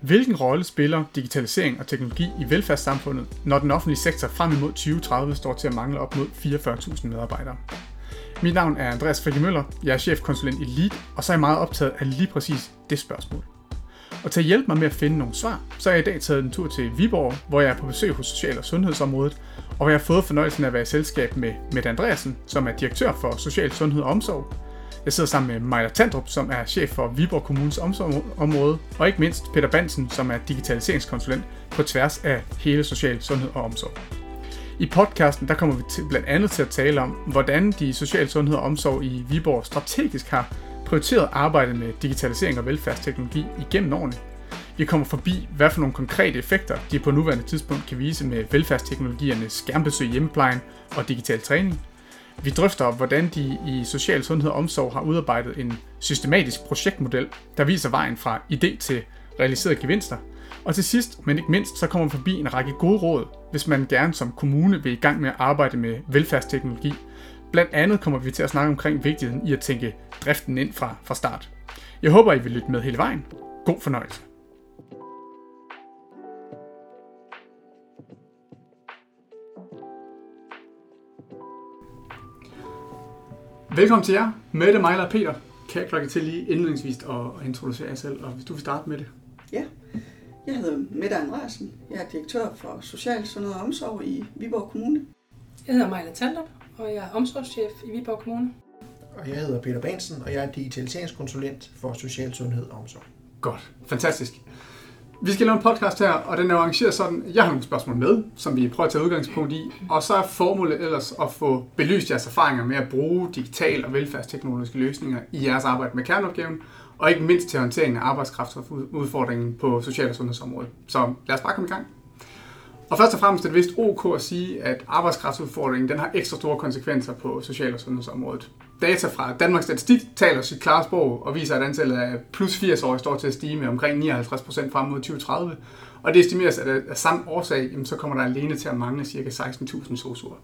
Hvilken rolle spiller digitalisering og teknologi i velfærdssamfundet, når den offentlige sektor frem imod 2030 står til at mangle op mod 44.000 medarbejdere? Mit navn er Andreas Frikke Møller, jeg er chefkonsulent i LEAD, og så er jeg meget optaget af lige præcis det spørgsmål. Og til at hjælpe mig med at finde nogle svar, så er jeg i dag taget en tur til Viborg, hvor jeg er på besøg hos Social- og Sundhedsområdet, og hvor jeg har fået fornøjelsen af at være i selskab med Mette Andreasen, som er direktør for Social Sundhed og Omsorg, jeg sidder sammen med Maja Tandrup, som er chef for Viborg Kommunes omsorgsområde, og ikke mindst Peter Bansen, som er digitaliseringskonsulent på tværs af hele social sundhed og omsorg. I podcasten der kommer vi til, blandt andet til at tale om, hvordan de social sundhed og omsorg i Viborg strategisk har prioriteret arbejdet med digitalisering og velfærdsteknologi igennem årene. Vi kommer forbi, hvad for nogle konkrete effekter de på nuværende tidspunkt kan vise med velfærdsteknologiernes skærmbesøg i hjemmeplejen og digital træning – vi drøfter, hvordan de i Social Sundhed og Omsorg har udarbejdet en systematisk projektmodel, der viser vejen fra idé til realiserede gevinster. Og til sidst, men ikke mindst, så kommer vi forbi en række gode råd, hvis man gerne som kommune vil i gang med at arbejde med velfærdsteknologi. Blandt andet kommer vi til at snakke omkring vigtigheden i at tænke driften ind fra, fra start. Jeg håber, I vil lytte med hele vejen. God fornøjelse. Velkommen til jer, Mette, Mejler og Peter. Kan jeg klokke til lige indledningsvis at introducere jer selv, og hvis du vil starte med det. Ja, jeg hedder Mette Andreasen. Jeg er direktør for Social Sundhed og Omsorg i Viborg Kommune. Jeg hedder Majla Tandrup, og jeg er omsorgschef i Viborg Kommune. Og jeg hedder Peter Bansen, og jeg er digitaliseringskonsulent for Social Sundhed og Omsorg. Godt, fantastisk. Vi skal lave en podcast her, og den er arrangeret sådan, jeg har nogle spørgsmål med, som vi prøver at tage udgangspunkt i, og så er formålet ellers at få belyst jeres erfaringer med at bruge digital og velfærdsteknologiske løsninger i jeres arbejde med kerneopgaven, og ikke mindst til håndteringen af arbejdskraftsudfordringen på social- og sundhedsområdet. Så lad os bare komme i gang. Og først og fremmest er det vist ok at sige, at arbejdskraftsudfordringen den har ekstra store konsekvenser på social- og sundhedsområdet. Data fra Danmarks Statistik taler sit klare sprog og viser, at antallet af plus 80-årige står til at stige med omkring 59% frem mod 2030. Og det estimeres, at af samme årsag, jamen, så kommer der alene til at mangle ca. 16.000 sosuer.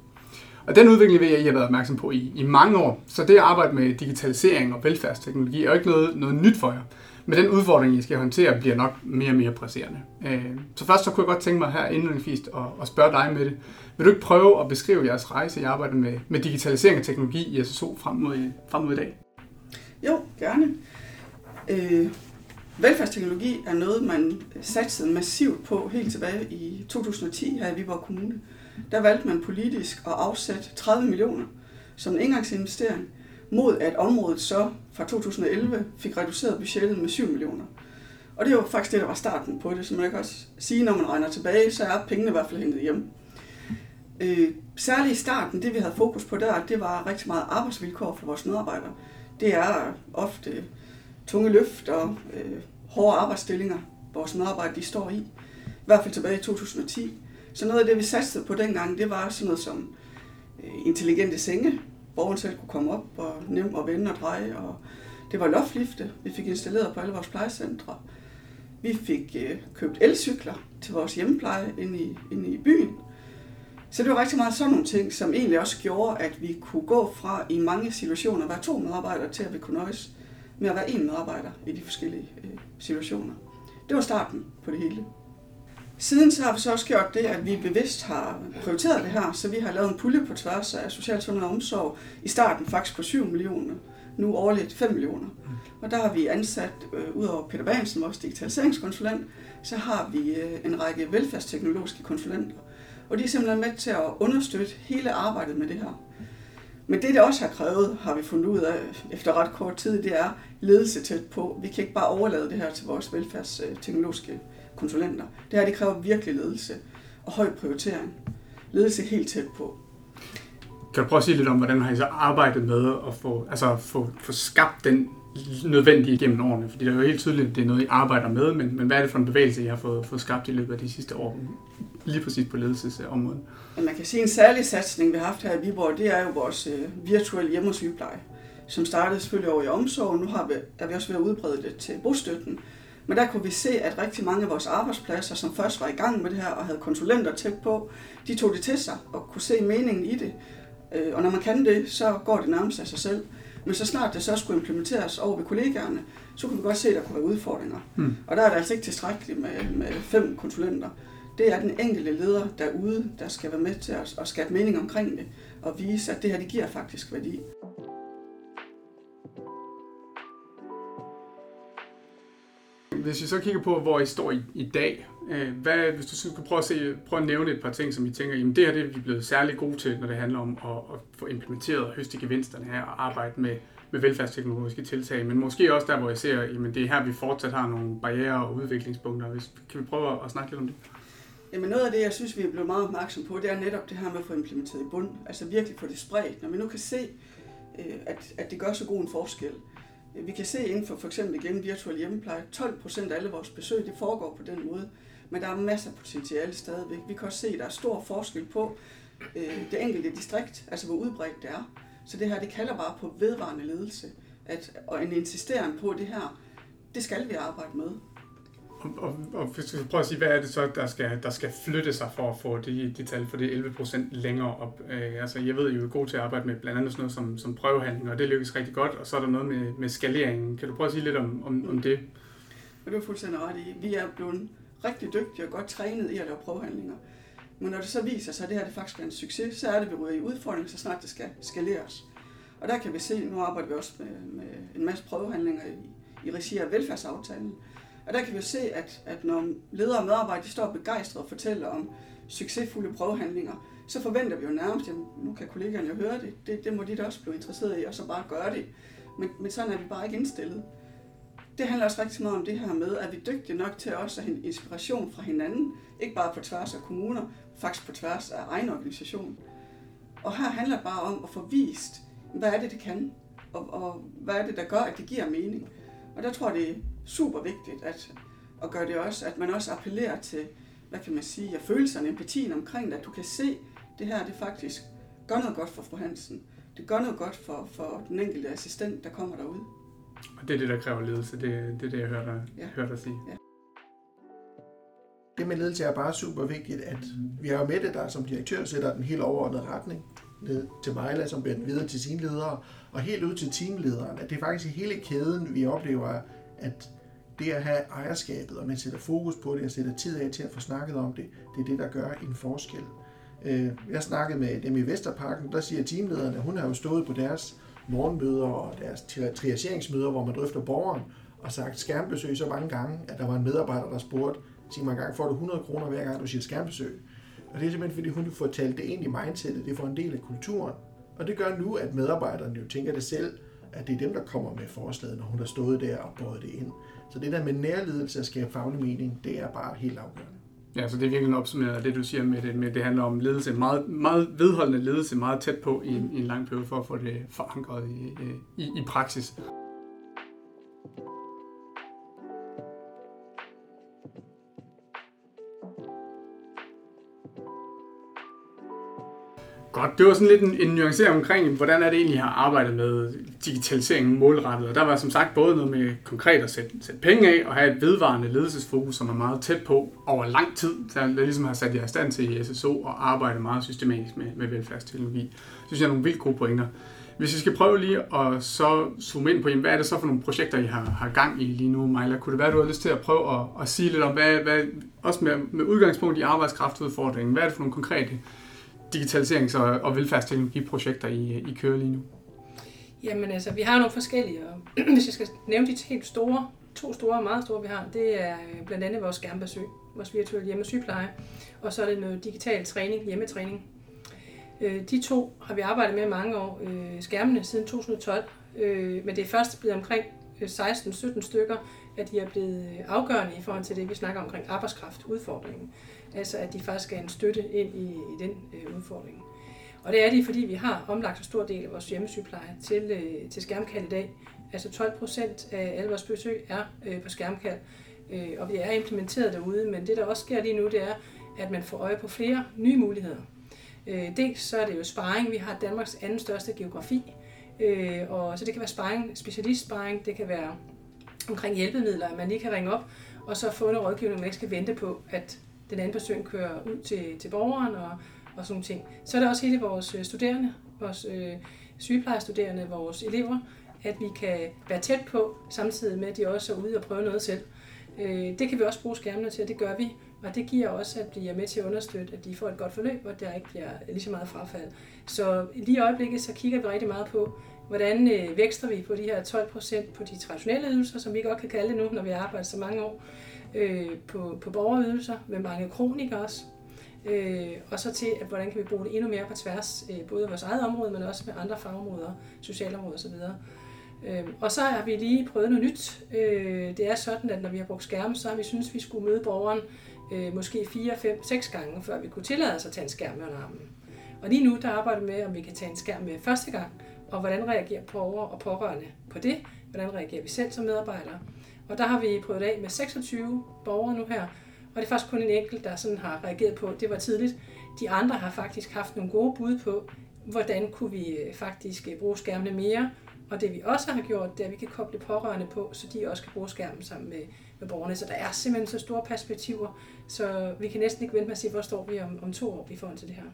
Og den udvikling vil jeg, I have været opmærksom på i, i mange år. Så det at arbejde med digitalisering og velfærdsteknologi er jo ikke noget, noget nyt for jer. Men den udfordring, I skal håndtere, bliver nok mere og mere presserende. Øh, så først så kunne jeg godt tænke mig her indledningsvis at, at spørge dig med det. Vil du ikke prøve at beskrive jeres rejse i arbejdet med, med digitalisering og teknologi i SSO frem mod, frem mod i dag? Jo, gerne. Øh, velfærdsteknologi er noget, man satsede massivt på helt tilbage i 2010 her i Viborg Kommune. Der valgte man politisk at afsætte 30 millioner som en engangsinvestering mod at området så fra 2011 fik reduceret budgettet med 7 millioner. Og det var faktisk det, der var starten på det, så man kan også sige, når man regner tilbage, så er pengene i hvert fald hentet hjem. Øh, særligt i starten, det vi havde fokus på der, det var rigtig meget arbejdsvilkår for vores medarbejdere. Det er ofte tunge løft og øh, hårde arbejdsstillinger, vores medarbejdere de står i. I hvert fald tilbage i 2010. Så noget af det, vi satsede på dengang, det var sådan noget som øh, intelligente senge, borgeren selv kunne komme op og nemt at vende og dreje. Og det var loftlifte, vi fik installeret på alle vores plejecentre. Vi fik øh, købt elcykler til vores hjemmepleje inde i, inde i byen. Så det var rigtig meget sådan nogle ting, som egentlig også gjorde, at vi kunne gå fra i mange situationer at være to medarbejdere til, at vi kunne nøjes med at være én medarbejder i de forskellige øh, situationer. Det var starten på det hele. Siden så har vi så også gjort det, at vi bevidst har prioriteret det her, så vi har lavet en pulje på tværs af social sundhed og omsorg. I starten faktisk på 7 millioner, nu årligt 5 millioner. Og der har vi ansat, øh, ud over Peter Bansen, vores digitaliseringskonsulent, så har vi øh, en række velfærdsteknologiske konsulenter. Og de er simpelthen med til at understøtte hele arbejdet med det her. Men det, det også har krævet, har vi fundet ud af efter ret kort tid, det er ledelse tæt på. Vi kan ikke bare overlade det her til vores velfærdsteknologiske konsulenter. Det her det kræver virkelig ledelse og høj prioritering. Ledelse helt tæt på. Kan du prøve at sige lidt om, hvordan har I så arbejdet med at få, altså få, få skabt den nødvendige gennem årene? Fordi det er jo helt tydeligt, at det er noget, I arbejder med, men, men hvad er det for en bevægelse, I har fået, fået skabt i løbet af de sidste år, lige præcis på ledelsesområdet? Man kan sige, at en særlig satsning, vi har haft her i Viborg, det er jo vores øh, virtuelle hjemmesygepleje, og sygepleje, som startede selvfølgelig over i omsorg, nu har vi, er vi også ved at udbrede det til bostøtten. Men der kunne vi se, at rigtig mange af vores arbejdspladser, som først var i gang med det her og havde konsulenter tæt på, de tog det til sig og kunne se meningen i det. Øh, og når man kan det, så går det nærmest af sig selv. Men så snart det så skulle implementeres over ved kollegaerne, så kunne vi godt se, at der kunne være udfordringer. Hmm. Og der er det altså ikke tilstrækkeligt med, med fem konsulenter. Det er den enkelte leder derude, der skal være med til at, at skabe mening omkring det, og vise, at det her det giver faktisk værdi. Hvis vi så kigger på, hvor I står i, i dag, øh, hvad, hvis du skulle prøve at, se, prøve at nævne et par ting, som I tænker, jamen det her det er vi blevet særlig gode til, når det handler om at, at få implementeret og høste gevinsterne her og arbejde med, med velfærdsteknologiske tiltag, men måske også der, hvor jeg ser, jamen det er her, vi fortsat har nogle barriere og udviklingspunkter. Hvis, kan vi prøve at snakke lidt om det? Jamen noget af det, jeg synes, vi er blevet meget opmærksom på, det er netop det her med at få implementeret i bund. Altså virkelig få det spredt. Når vi nu kan se, øh, at, at det gør så god en forskel. Vi kan se inden for for eksempel igen virtuel hjemmepleje, 12 procent af alle vores besøg, det foregår på den måde. Men der er masser af potentiale stadigvæk. Vi kan også se, at der er stor forskel på øh, det enkelte distrikt, altså hvor udbredt det er. Så det her, det kalder bare på vedvarende ledelse. At, og en insisteren på det her, det skal vi arbejde med. Og, og, hvis du prøver at sige, hvad er det så, der skal, der skal flytte sig for at få de, de tal for det 11 procent længere op? Øh, altså, jeg ved, I er god til at arbejde med blandt andet sådan noget som, som prøvehandling, og det lykkes rigtig godt, og så er der noget med, med skaleringen. Kan du prøve at sige lidt om, om, om det? Og det er fuldstændig ret i. Vi er blevet rigtig dygtige og godt trænet i at lave prøvehandlinger. Men når det så viser sig, at det her det faktisk er en succes, så er det, at vi ryger i udfordring, så snart det skal skaleres. Og der kan vi se, nu arbejder vi også med, med en masse prøvehandlinger i, i regi af velfærdsaftalen. Og der kan vi se, at, at når ledere og medarbejdere står begejstrede og fortæller om succesfulde prøvehandlinger, så forventer vi jo nærmest, at nu kan kollegaerne jo høre det, det, det må de da også blive interesseret i, og så bare gøre det. Men, men sådan er vi bare ikke indstillet. Det handler også rigtig meget om det her med, at vi er dygtige nok til også at hente inspiration fra hinanden, ikke bare på tværs af kommuner, faktisk på tværs af egen organisation. Og her handler det bare om at få vist, hvad er det, det kan, og, og hvad er det, der gør, at det giver mening. Og der tror jeg, det super vigtigt at, at gøre det også, at man også appellerer til, hvad kan man sige, at følelserne, empatien omkring det, at du kan se, det her det faktisk gør noget godt for fru Hansen. Det gør noget godt for, for den enkelte assistent, der kommer derud. Og det er det, der kræver ledelse. Det, det er det, jeg hører dig, Ja. hører dig sige. Ja. Det med ledelse er bare super vigtigt, at vi har jo Mette, der som direktør sætter den helt overordnede retning ned til Majla, som bliver den videre til sine ledere, og helt ud til teamlederen. At det er faktisk i hele kæden, vi oplever, at det at have ejerskabet, og man sætter fokus på det, og sætter tid af til at få snakket om det, det er det, der gør en forskel. Øh, jeg snakkede med dem i Vesterparken, der siger teamlederen, at hun har jo stået på deres morgenmøder og deres triageringsmøder, hvor man drøfter borgeren, og sagt skærmbesøg så mange gange, at der var en medarbejder, der spurgte, sig mig gang, får du 100 kroner hver gang, du siger skærmbesøg? Og det er simpelthen, fordi hun får talt det ind i mindsetet, det får en del af kulturen. Og det gør nu, at medarbejderne jo tænker det selv, at det er dem, der kommer med forslaget, når hun har stået der og båret det ind. Så det der med nærledelse at skabe faglig mening, det er bare helt afgørende. Ja, så det er virkelig en opsummering af det, du siger med det, med det handler om ledelse, meget, meget vedholdende ledelse, meget tæt på i en, i en lang periode for at få det forankret i, i, i praksis. Godt, det var sådan lidt en, en nuancering omkring, hvordan er det egentlig, har arbejdet med digitaliseringen målrettet. Og der var som sagt både noget med konkret at sætte, sætte penge af, og have et vedvarende ledelsesfokus, som er meget tæt på over lang tid. der ligesom har sat jer i stand til i SSO og arbejde meget systematisk med, med velfærdsteknologi. Det synes jeg er nogle vildt gode pointer. Hvis vi skal prøve lige at så zoome ind på, jamen, hvad er det så for nogle projekter, I har, har gang i lige nu, Mejla? Kunne det være, du har lyst til at prøve at, at sige lidt om, hvad, hvad, også med, med udgangspunkt i arbejdskraftudfordringen, hvad er det for nogle konkrete digitaliserings- og, og velfærdsteknologiprojekter, I, I kører lige nu? Jamen altså, vi har nogle forskellige, og hvis jeg skal nævne de helt store, to store og meget store, vi har, det er øh, blandt andet vores skærmbesøg, vores virtuelle hjemmesygepleje, og så er det noget digital træning, hjemmetræning. Øh, de to har vi arbejdet med mange år, øh, skærmene siden 2012, men det er først blevet omkring 16-17 stykker, at de er blevet afgørende i forhold til det, vi snakker omkring arbejdskraftudfordringen. Altså at de faktisk er en støtte ind i, i den øh, udfordring. Og det er de, fordi vi har omlagt en stor del af vores hjemmesygepleje til, øh, til skærmkald i dag. Altså 12 procent af alle vores besøg er øh, på skærmkald, øh, og vi er implementeret derude, men det der også sker lige nu, det er, at man får øje på flere nye muligheder. Øh, dels så er det jo sparring, vi har Danmarks anden største geografi, øh, og så det kan være sparring, specialistsparring, det kan være omkring hjælpemidler, at man lige kan ringe op, og så få noget rådgivning, man ikke skal vente på, at den anden person kører ud til, til borgeren og, og sådan ting. Så er det også hele vores øh, studerende, vores øh, sygeplejestuderende, vores elever, at vi kan være tæt på, samtidig med, at de også er ude og prøve noget selv. Øh, det kan vi også bruge skærmene til, og det gør vi. Og det giver også, at de er med til at understøtte, at de får et godt forløb, og der ikke bliver lige så meget frafald. Så lige i øjeblikket, så kigger vi rigtig meget på, hvordan øh, vækster vi på de her 12 procent på de traditionelle ydelser, som vi godt kan kalde det nu, når vi har arbejdet så mange år, øh, på, på borgerydelser med mange kronikere også. Øh, og så til, at hvordan kan vi bruge det endnu mere på tværs, øh, både af vores eget område, men også med andre fagområder, socialområder osv. Øh, og så har vi lige prøvet noget nyt. Øh, det er sådan, at når vi har brugt skærm, så har vi synes vi skulle møde borgeren øh, måske 4, 5, 6 gange, før vi kunne tillade os at tage en skærm under armen. Og lige nu, der arbejder vi med, om vi kan tage en skærm med første gang, og hvordan reagerer borgere og pårørende på det? Hvordan reagerer vi selv som medarbejdere? Og der har vi prøvet af med 26 borgere nu her, og det er faktisk kun en enkelt, der sådan har reageret på, det var tidligt. De andre har faktisk haft nogle gode bud på, hvordan kunne vi øh, faktisk øh, bruge skærmene mere. Og det vi også har gjort, det er, at vi kan koble pårørende på, så de også kan bruge skærmen sammen med, med borgerne. Så der er simpelthen så store perspektiver, så vi kan næsten ikke vente med at se, hvor står vi om, om to år i forhold til det her.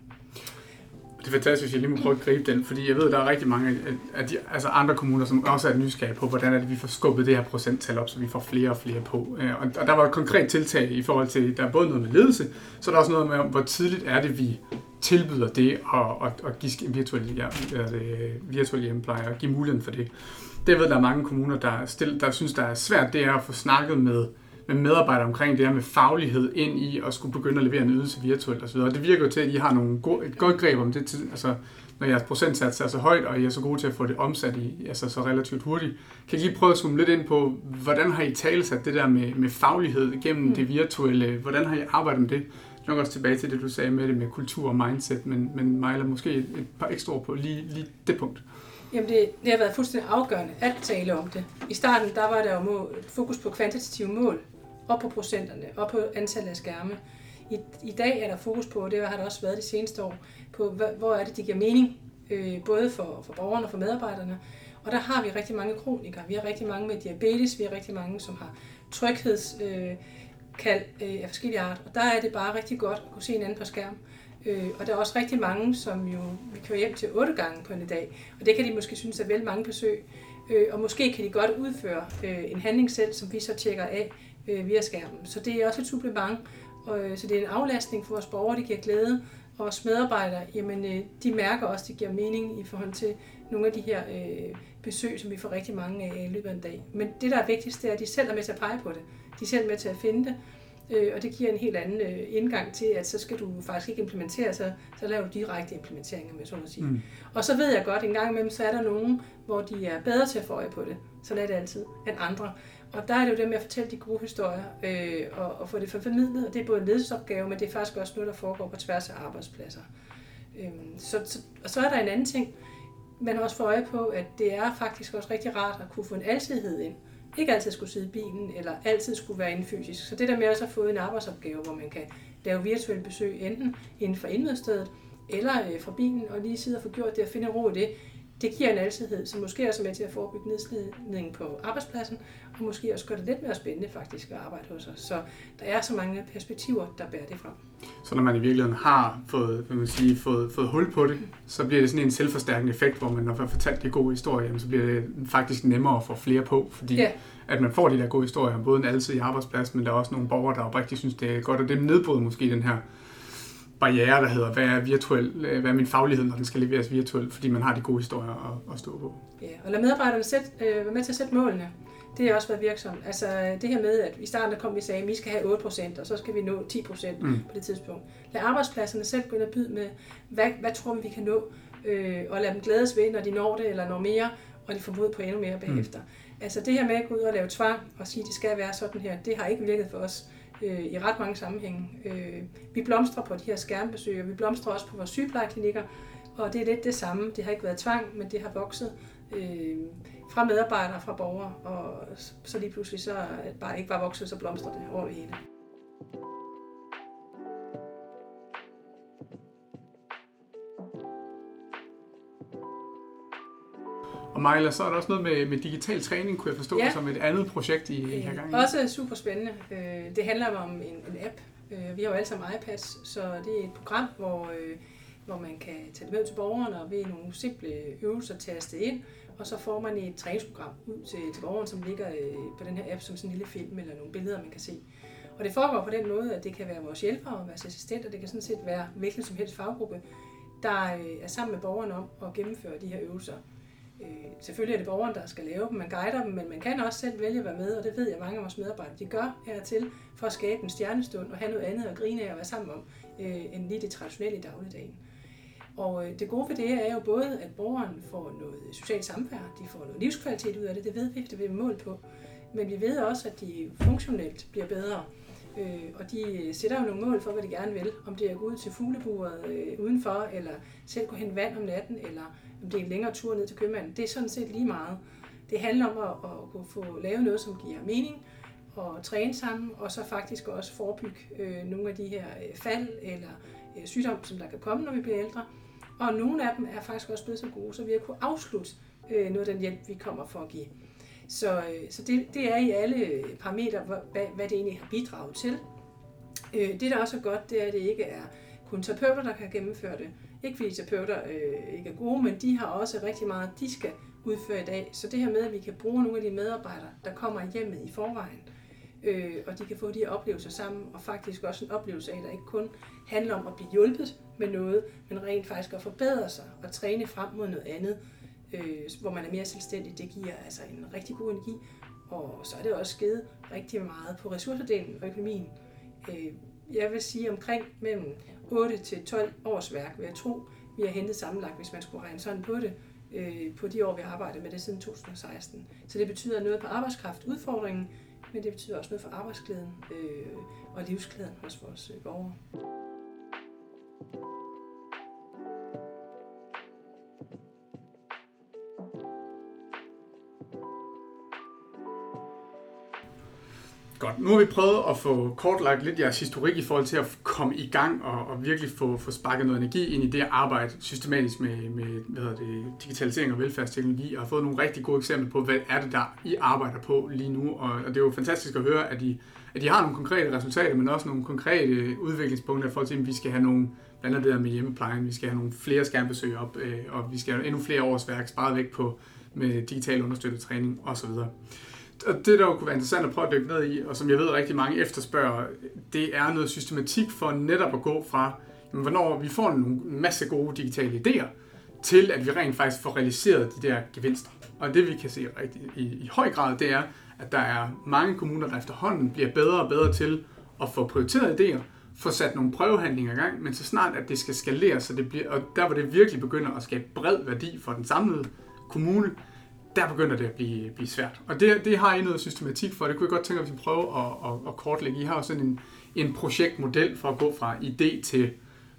Det er fantastisk, at jeg lige må prøve at gribe den, fordi jeg ved, at der er rigtig mange af de altså andre kommuner, som også er nysgerrige på, hvordan er det, vi får skubbet det her procenttal op, så vi får flere og flere på. Øh, og der var et konkret tiltag i forhold til, der er både noget med ledelse, så er der også noget med, hvor tidligt er det, vi tilbyder det at, at, at give virtuel, ja, virtuel hjemmepleje og give muligheden for det. Det ved, der er mange kommuner, der, stil, der synes, der er svært, det er at få snakket med med medarbejdere omkring det her med faglighed ind i at skulle begynde at levere en ydelse virtuelt osv. Og det virker jo til, at I har nogle gode, et godt greb om det, altså, når jeres procentsats er så højt, og I er så gode til at få det omsat i, altså så relativt hurtigt. Kan I lige prøve at zoome lidt ind på, hvordan har I talesat det der med, med faglighed gennem mm. det virtuelle? Hvordan har I arbejdet med det? nok også tilbage til det, du sagde med det med kultur og mindset, men, men Majla, måske et, et par ekstra ord på lige, lige det punkt. Jamen det, det har været fuldstændig afgørende at tale om det. I starten der var der jo mål, fokus på kvantitative mål, og på procenterne, og på antallet af skærme. I, I dag er der fokus på, og det har der også været de seneste år, på hvor er det, det giver mening, øh, både for, for borgerne og for medarbejderne. Og der har vi rigtig mange kronikere. Vi har rigtig mange med diabetes, vi har rigtig mange, som har tryghedskald øh, øh, af forskellige art. Og der er det bare rigtig godt at kunne se en anden på skærm. Øh, og der er også rigtig mange, som jo vi kører hjem til otte gange på en dag. Og det kan de måske synes er vel mange besøg. Øh, og måske kan de godt udføre øh, en handling selv, som vi så tjekker af øh, via skærmen. Så det er også et supplement, og, øh, så det er en aflastning for vores borgere, det giver glæde, og vores medarbejdere, jamen, øh, de mærker også, at det giver mening i forhold til nogle af de her øh, besøg, som vi får rigtig mange af i løbet af en dag. Men det, der er vigtigst, det er, at de selv er med til at pege på det. De er selv med til at finde det, øh, og det giver en helt anden øh, indgang til, at så skal du faktisk ikke implementere, så, så laver du direkte implementeringer, med sådan at sige. Mm. Og så ved jeg godt, at en gang imellem, så er der nogen, hvor de er bedre til at få øje på det. Så er det altid end andre. Og der er det jo det med at fortælle de gode historier øh, og, og få det formidlet, og det er både en ledelsesopgave, men det er faktisk også noget, der foregår på tværs af arbejdspladser. Øh, så, så, og så er der en anden ting, man også får øje på, at det er faktisk også rigtig rart at kunne få en alsidighed ind. Ikke altid skulle sidde i bilen, eller altid skulle være inde fysisk. Så det der med også at få en arbejdsopgave, hvor man kan lave virtuelle besøg, enten inden for indmødestedet, eller øh, fra bilen, og lige sidde og få gjort det og finde ro i det, det giver en alsidighed, som måske også er med til at forebygge nedslidning på arbejdspladsen, og måske også gør det lidt mere spændende faktisk at arbejde hos os. Så der er så mange perspektiver, der bærer det frem. Så når man i virkeligheden har fået, vil man sige, fået, fået hul på det, så bliver det sådan en selvforstærkende effekt, hvor man når man har fortalt de gode historier, så bliver det faktisk nemmere at få flere på, fordi ja. at man får de der gode historier både en alsidig arbejdsplads, men der er også nogle borgere, der oprigtigt synes, det er godt, og det nedbryder måske den her barriere, der hedder, hvad er, virtuel, øh, hvad er min faglighed, når den skal leveres virtuelt, fordi man har de gode historier at, at stå på. Ja, og lad medarbejderne sæt, øh, være med til at sætte målene. Det har også været virksomt. Altså det her med, at i starten der kom vi og sagde, at vi skal have 8%, og så skal vi nå 10% mm. på det tidspunkt. Lad arbejdspladserne selv gå ind og byde med, hvad, hvad tror vi, vi kan nå, øh, og lad dem glædes ved, når de når det, eller når mere, og de får mod på endnu mere bagefter. Mm. Altså det her med at gå ud og lave tvang, og sige, at det skal være sådan her, det har ikke virket for os øh, i ret mange sammenhænge. Øh, vi blomstrer på de her skærmbesøg, og vi blomstrer også på vores sygeplejeklinikker, og det er lidt det samme. Det har ikke været tvang, men det har vokset øh, fra medarbejdere fra borgere, og så lige pludselig så bare ikke var vokset, så blomstrer det over det hele. Og Majla, så er der også noget med, med digital træning, kunne jeg forstå, ja. som et andet projekt, I, I har gang i. Også super spændende. Øh, det handler om en, en app. Øh, vi har jo alle sammen iPads, så det er et program, hvor øh, hvor man kan tage det med til borgerne og ved nogle simple øvelser taste ind, og så får man et træningsprogram ud til, til borgeren, som ligger øh, på den her app som sådan en lille film eller nogle billeder, man kan se. Og det foregår på den måde, at det kan være vores hjælpere, vores assistenter, det kan sådan set være hvilken som helst faggruppe, der øh, er sammen med borgeren om at gennemføre de her øvelser. Øh, selvfølgelig er det borgeren, der skal lave dem, man guider dem, men man kan også selv vælge at være med, og det ved jeg, mange af vores medarbejdere de gør hertil, for at skabe en stjernestund og have noget andet at grine af og være sammen om, øh, end lige det traditionelle i dagligdagen. Og øh, det gode ved det er jo både, at borgeren får noget socialt samvær, de får noget livskvalitet ud af det, det ved vi, det vil vi mål på. Men vi ved også, at de funktionelt bliver bedre. Øh, og de øh, sætter jo nogle mål for, hvad de gerne vil. Om det er at gå ud til fugleburet øh, udenfor, eller selv gå hen vand om natten, eller om det er en længere tur ned til købmanden. Det er sådan set lige meget. Det handler om at, at kunne få lavet noget, som giver mening, og træne sammen, og så faktisk også forebygge øh, nogle af de her øh, fald eller øh, sygdom, som der kan komme, når vi bliver ældre. Og nogle af dem er faktisk også blevet så gode, så vi har kunne afslutte øh, noget af den hjælp, vi kommer for at give. Så, øh, så det, det er i alle øh, parametre, hvad, hvad det egentlig har bidraget til. Øh, det, der også er godt, det er, at det ikke er kun terapeuter, der kan gennemføre det. Ikke fordi terapeuter øh, ikke er gode, men de har også rigtig meget, de skal udføre i dag. Så det her med, at vi kan bruge nogle af de medarbejdere, der kommer hjemmet i forvejen, øh, øh, og de kan få de her oplevelser sammen, og faktisk også en oplevelse af, at der ikke kun handler om at blive hjulpet med noget, men rent faktisk at forbedre sig og træne frem mod noget andet, øh, hvor man er mere selvstændig. Det giver altså en rigtig god energi, og så er det også givet rigtig meget på ressourcedelen og økonomien. Øh, jeg vil sige omkring mellem 8 til 12 års værk, vil jeg tro, vi har hentet sammenlagt, hvis man skulle regne sådan på det, øh, på de år, vi har arbejdet med det siden 2016. Så det betyder noget på arbejdskraftudfordringen, men det betyder også noget for arbejdsglæden øh, og livsglæden hos vores øh, borgere. Godt. Nu har vi prøvet at få kortlagt lidt jeres historik i forhold til at komme i gang og, og virkelig få, få sparket noget energi ind i det at arbejde systematisk med, med hvad hedder det, digitalisering og velfærdsteknologi, og har fået nogle rigtig gode eksempler på, hvad er det, der I arbejder på lige nu. Og, og det er jo fantastisk at høre, at I, at I har nogle konkrete resultater, men også nogle konkrete udviklingspunkter i forhold til, at vi skal have nogle, blandt andet det der med hjemmeplejen, vi skal have nogle flere skærmbesøg op, øh, og vi skal have endnu flere årsværk sparet væk på med digital understøttet træning osv og det, der jo kunne være interessant at prøve at dykke ned i, og som jeg ved rigtig mange efterspørger, det er noget systematik for netop at gå fra, jamen, hvornår vi får en masse gode digitale idéer, til at vi rent faktisk får realiseret de der gevinster. Og det vi kan se rigtig, i, i høj grad, det er, at der er mange kommuner, der efterhånden bliver bedre og bedre til at få prioriteret idéer, få sat nogle prøvehandlinger i gang, men så snart at det skal skalere, så det bliver, og der hvor det virkelig begynder at skabe bred værdi for den samlede kommune, der begynder det at blive, blive svært. Og det, det har I noget systematik for. Det kunne jeg godt tænke, mig, at vi prøve at, at, at kortlægge. I har jo sådan en, en projektmodel for at gå fra idé til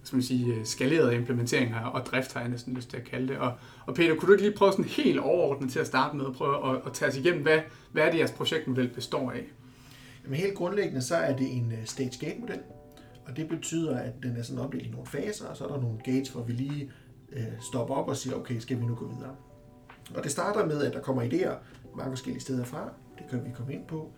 som man sige, øh, skalerede implementeringer og drift, har jeg næsten lyst til at kalde det. Og, og Peter, kunne du ikke lige prøve sådan helt overordnet til at starte med at prøve at, at tage os igennem, hvad, hvad er det, jeres projektmodel består af? Jamen helt grundlæggende, så er det en øh, stage gate model, og det betyder, at den er sådan opdelt i nogle faser, og så er der nogle gates, hvor vi lige øh, stopper op og siger, okay, skal vi nu gå videre? Og det starter med, at der kommer idéer mange forskellige steder fra. Det kan vi komme ind på.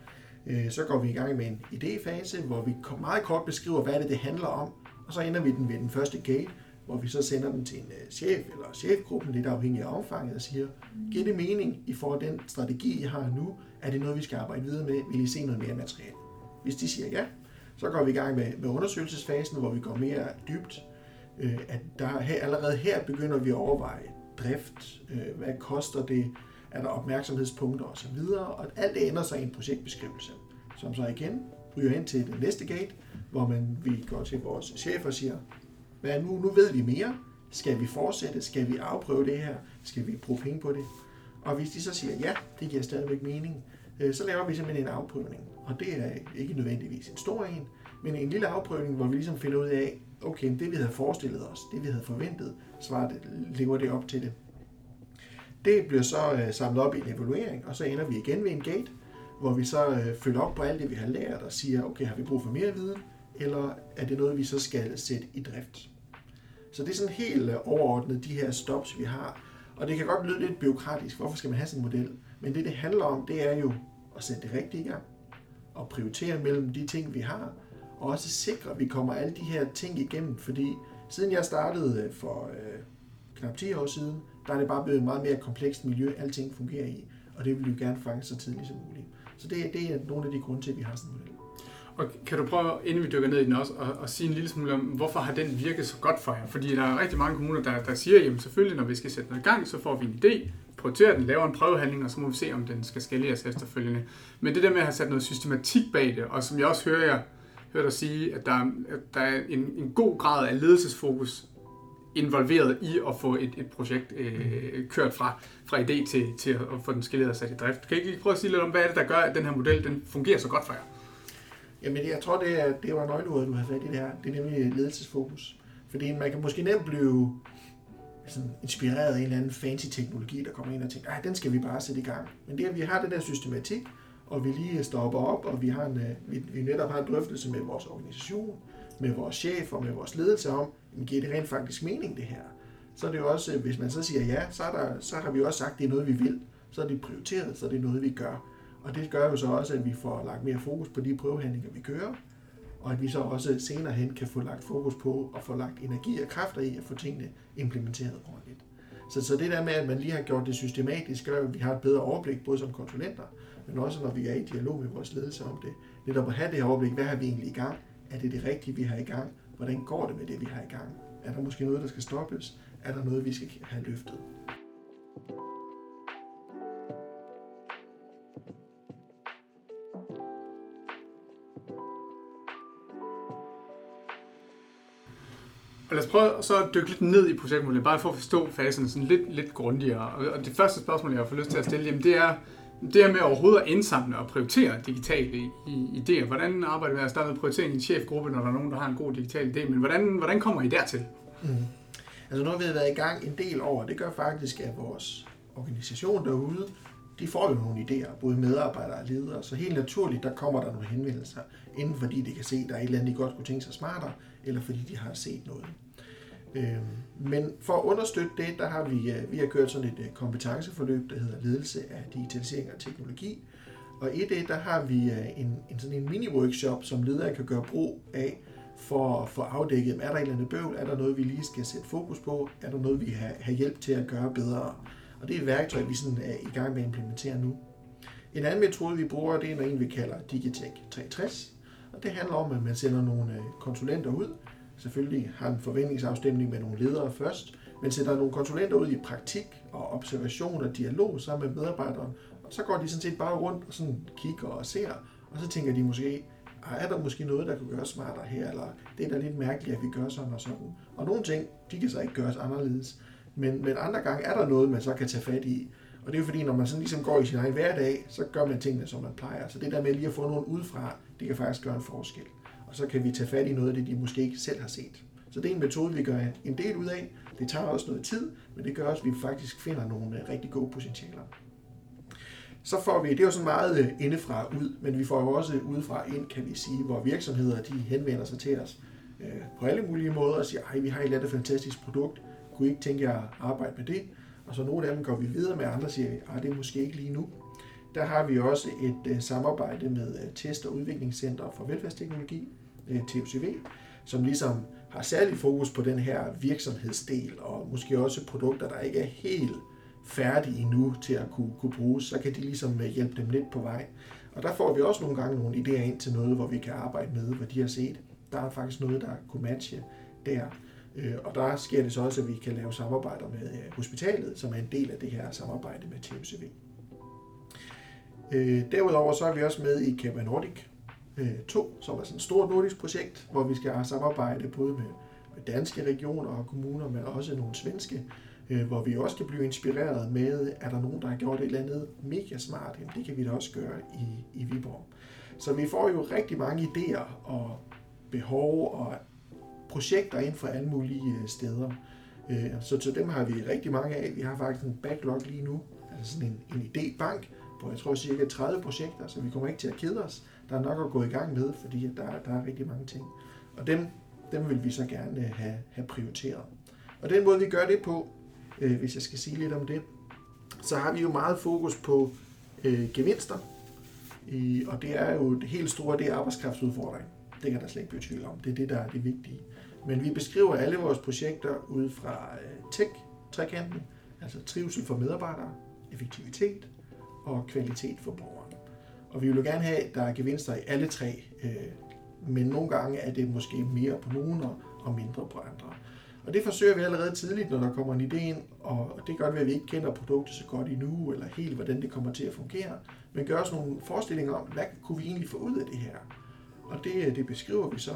Øh, så går vi i gang med en idéfase, hvor vi meget kort beskriver, hvad det, det handler om. Og så ender vi den ved den første gate, hvor vi så sender den til en øh, chef eller chefgruppen, lidt afhængig af omfanget, og siger, giver det mening i forhold til den strategi, I har nu? Er det noget, vi skal arbejde videre med? Vil I se noget mere materiale? Hvis de siger ja, så går vi i gang med, med undersøgelsesfasen, hvor vi går mere dybt. Øh, at der allerede her begynder vi at overveje drift, øh, hvad koster det, er der opmærksomhedspunkter osv., og alt det ender så i en projektbeskrivelse, som så igen ryger ind til den næste gate, hvor man, vi går til vores chef og siger, hvad nu, nu ved vi mere, skal vi fortsætte, skal vi afprøve det her, skal vi bruge penge på det, og hvis de så siger, ja, det giver stadigvæk mening, øh, så laver vi simpelthen en afprøvning, og det er ikke nødvendigvis en stor en, men en lille afprøvning, hvor vi ligesom finder ud af, okay, det vi havde forestillet os, det vi havde forventet, svarer det, lever det op til det. Det bliver så øh, samlet op i en evaluering, og så ender vi igen ved en gate, hvor vi så øh, følger op på alt det, vi har lært, og siger, okay, har vi brug for mere viden, eller er det noget, vi så skal sætte i drift? Så det er sådan helt øh, overordnet, de her stops, vi har. Og det kan godt lyde lidt byråkratisk, hvorfor skal man have sådan en model? Men det, det handler om, det er jo at sætte det rigtige i gang, og prioritere mellem de ting, vi har, og også sikre, at vi kommer alle de her ting igennem, fordi Siden jeg startede øh, for øh, knap 10 år siden, der er det bare blevet et meget mere komplekst miljø, alting fungerer i, og det vil vi jo gerne fange så tidligt som muligt. Så det, det er nogle af de grunde til, at vi har sådan en model. Og kan du prøve, inden vi dykker ned i den også, at, at sige en lille smule om, hvorfor har den virket så godt for jer? Fordi der er rigtig mange kommuner, der, der siger, jamen selvfølgelig, når vi skal sætte noget i gang, så får vi en idé, prioriterer den, laver en prøvehandling, og så må vi se, om den skal skaleres efterfølgende. Men det der med at have sat noget systematik bag det, og som jeg også hører jer hører dig sige, at der, at der er en, en god grad af ledelsesfokus involveret i at få et, et projekt øh, kørt fra, fra idé til, til at få den skaleret og sat i drift. Kan I ikke prøve at sige lidt om, hvad er det, der gør, at den her model den fungerer så godt for jer? Jamen, jeg tror, det, er, det var nøgleordet, du har fat i det her. Det er nemlig ledelsesfokus. Fordi man kan måske nemt blive sådan inspireret af en eller anden fancy teknologi, der kommer ind og tænker, den skal vi bare sætte i gang. Men det, at vi har den der systematik, og vi lige stopper op, og vi, har en, øh, vi, vi netop har en drøftelse med vores organisation, med vores chef og med vores ledelse om, jamen, giver det rent faktisk mening det her? Så er det jo også, øh, hvis man så siger ja, så, er der, så har vi også sagt, at det er noget, vi vil. Så er det prioriteret, så er det noget, vi gør. Og det gør jo så også, at vi får lagt mere fokus på de prøvehandlinger, vi kører, og at vi så også senere hen kan få lagt fokus på og få lagt energi og kræfter i at få tingene implementeret ordentligt. Så, så det der med, at man lige har gjort det systematisk, gør, at vi har et bedre overblik, både som konsulenter, men også når vi er i dialog med vores ledelse om det. Netop at have det her overblik, hvad har vi egentlig i gang? Er det det rigtige, vi har i gang? Hvordan går det med det, vi har i gang? Er der måske noget, der skal stoppes? Er der noget, vi skal have løftet? Og lad os prøve så at dykke lidt ned i projektmodellen, bare for at forstå fasen sådan lidt, lidt grundigere. Og det første spørgsmål, jeg har fået lyst til at stille, jamen det er, det her med overhovedet at indsamle og prioritere digitale idéer. Hvordan arbejder vi med at starte med prioritering i en chefgruppe, når der er nogen, der har en god digital idé? Men hvordan, hvordan kommer I dertil? Mm. Altså nu har vi været i gang en del over. Det gør faktisk, at vores organisation derude, de får jo nogle idéer, både medarbejdere og ledere. Så helt naturligt, der kommer der nogle henvendelser, enten fordi de kan se, at der er et eller andet, de godt kunne tænke sig smartere, eller fordi de har set noget. Øhm, men for at understøtte det, der har vi, øh, vi har kørt sådan et øh, kompetenceforløb, der hedder ledelse af digitalisering og teknologi. Og i det, der har vi øh, en, en sådan en mini-workshop, som ledere kan gøre brug af, for at få afdækket, er der et eller andet bøvl, er der noget, vi lige skal sætte fokus på, er der noget, vi har, har hjælp til at gøre bedre. Og det er et værktøj, vi sådan er i gang med at implementere nu. En anden metode, vi bruger, det er en, vi kalder Digitech 360. Og det handler om, at man sender nogle konsulenter ud, selvfølgelig har en forventningsafstemning med nogle ledere først, men sætter nogle konsulenter ud i praktik og observation og dialog sammen med medarbejderen, og så går de sådan set bare rundt og sådan kigger og ser, og så tænker de måske, ah, er der måske noget, der kunne gøres smartere her, eller det er da lidt mærkeligt, at vi gør sådan og sådan. Og nogle ting, de kan så ikke gøres anderledes. Men, men andre gange er der noget, man så kan tage fat i. Og det er jo fordi, når man sådan ligesom går i sin egen hverdag, så gør man tingene, som man plejer. Så det der med lige at få nogen udefra, det kan faktisk gøre en forskel og så kan vi tage fat i noget af det, de måske ikke selv har set. Så det er en metode, vi gør en del ud af. Det tager også noget tid, men det gør også, at vi faktisk finder nogle øh, rigtig gode potentialer. Så får vi, det er jo sådan meget øh, indefra ud, men vi får jo også udefra ind, kan vi sige, hvor virksomheder de henvender sig til os øh, på alle mulige måder og siger, ej, vi har et eller andet fantastisk produkt, kunne I ikke tænke jer at arbejde med det? Og så nogle af dem går vi videre med, andre siger, ej, det er måske ikke lige nu. Der har vi også et øh, samarbejde med øh, Test- og Udviklingscenter for Velfærdsteknologi, øh, TUCV, som ligesom har særlig fokus på den her virksomhedsdel, og måske også produkter, der ikke er helt færdige endnu til at kunne, kunne bruges, så kan de ligesom hjælpe dem lidt på vej. Og der får vi også nogle gange nogle idéer ind til noget, hvor vi kan arbejde med, hvad de har set. Der er faktisk noget, der kunne matche der. Og der sker det så også, at vi kan lave samarbejder med hospitalet, som er en del af det her samarbejde med TUCV. Derudover så er vi også med i Kæmpe Nordic, øh, 2, som er sådan et stort nordisk projekt, hvor vi skal samarbejde både med, med danske regioner og kommuner, men også nogle svenske, øh, hvor vi også kan blive inspireret med, er der nogen, der har gjort et eller andet mega smart, jamen det kan vi da også gøre i, i Viborg. Så vi får jo rigtig mange idéer og behov og projekter ind fra alle mulige øh, steder. Så til dem har vi rigtig mange af. Vi har faktisk en backlog lige nu, altså sådan en, en idébank, på jeg tror cirka 30 projekter, så vi kommer ikke til at kede os der er nok at gå i gang med, fordi der, der er rigtig mange ting. Og dem, dem vil vi så gerne øh, have, have prioriteret. Og den måde, vi gør det på, øh, hvis jeg skal sige lidt om det, så har vi jo meget fokus på øh, gevinster. I, og det er jo det helt store, det er arbejdskraftsudfordring. Det kan der slet ikke blive tvivl om. Det er det, der er det vigtige. Men vi beskriver alle vores projekter ud fra øh, tech-trekanten, altså trivsel for medarbejdere, effektivitet og kvalitet for borgeren. Og vi vil jo gerne have, at der er gevinster i alle tre, øh, men nogle gange er det måske mere på nogen og mindre på andre. Og det forsøger vi allerede tidligt, når der kommer en idé ind, og det gør det at vi ikke kender produktet så godt endnu, eller helt hvordan det kommer til at fungere, men gør os nogle forestillinger om, hvad kunne vi egentlig få ud af det her? Og det, øh, det beskriver vi så,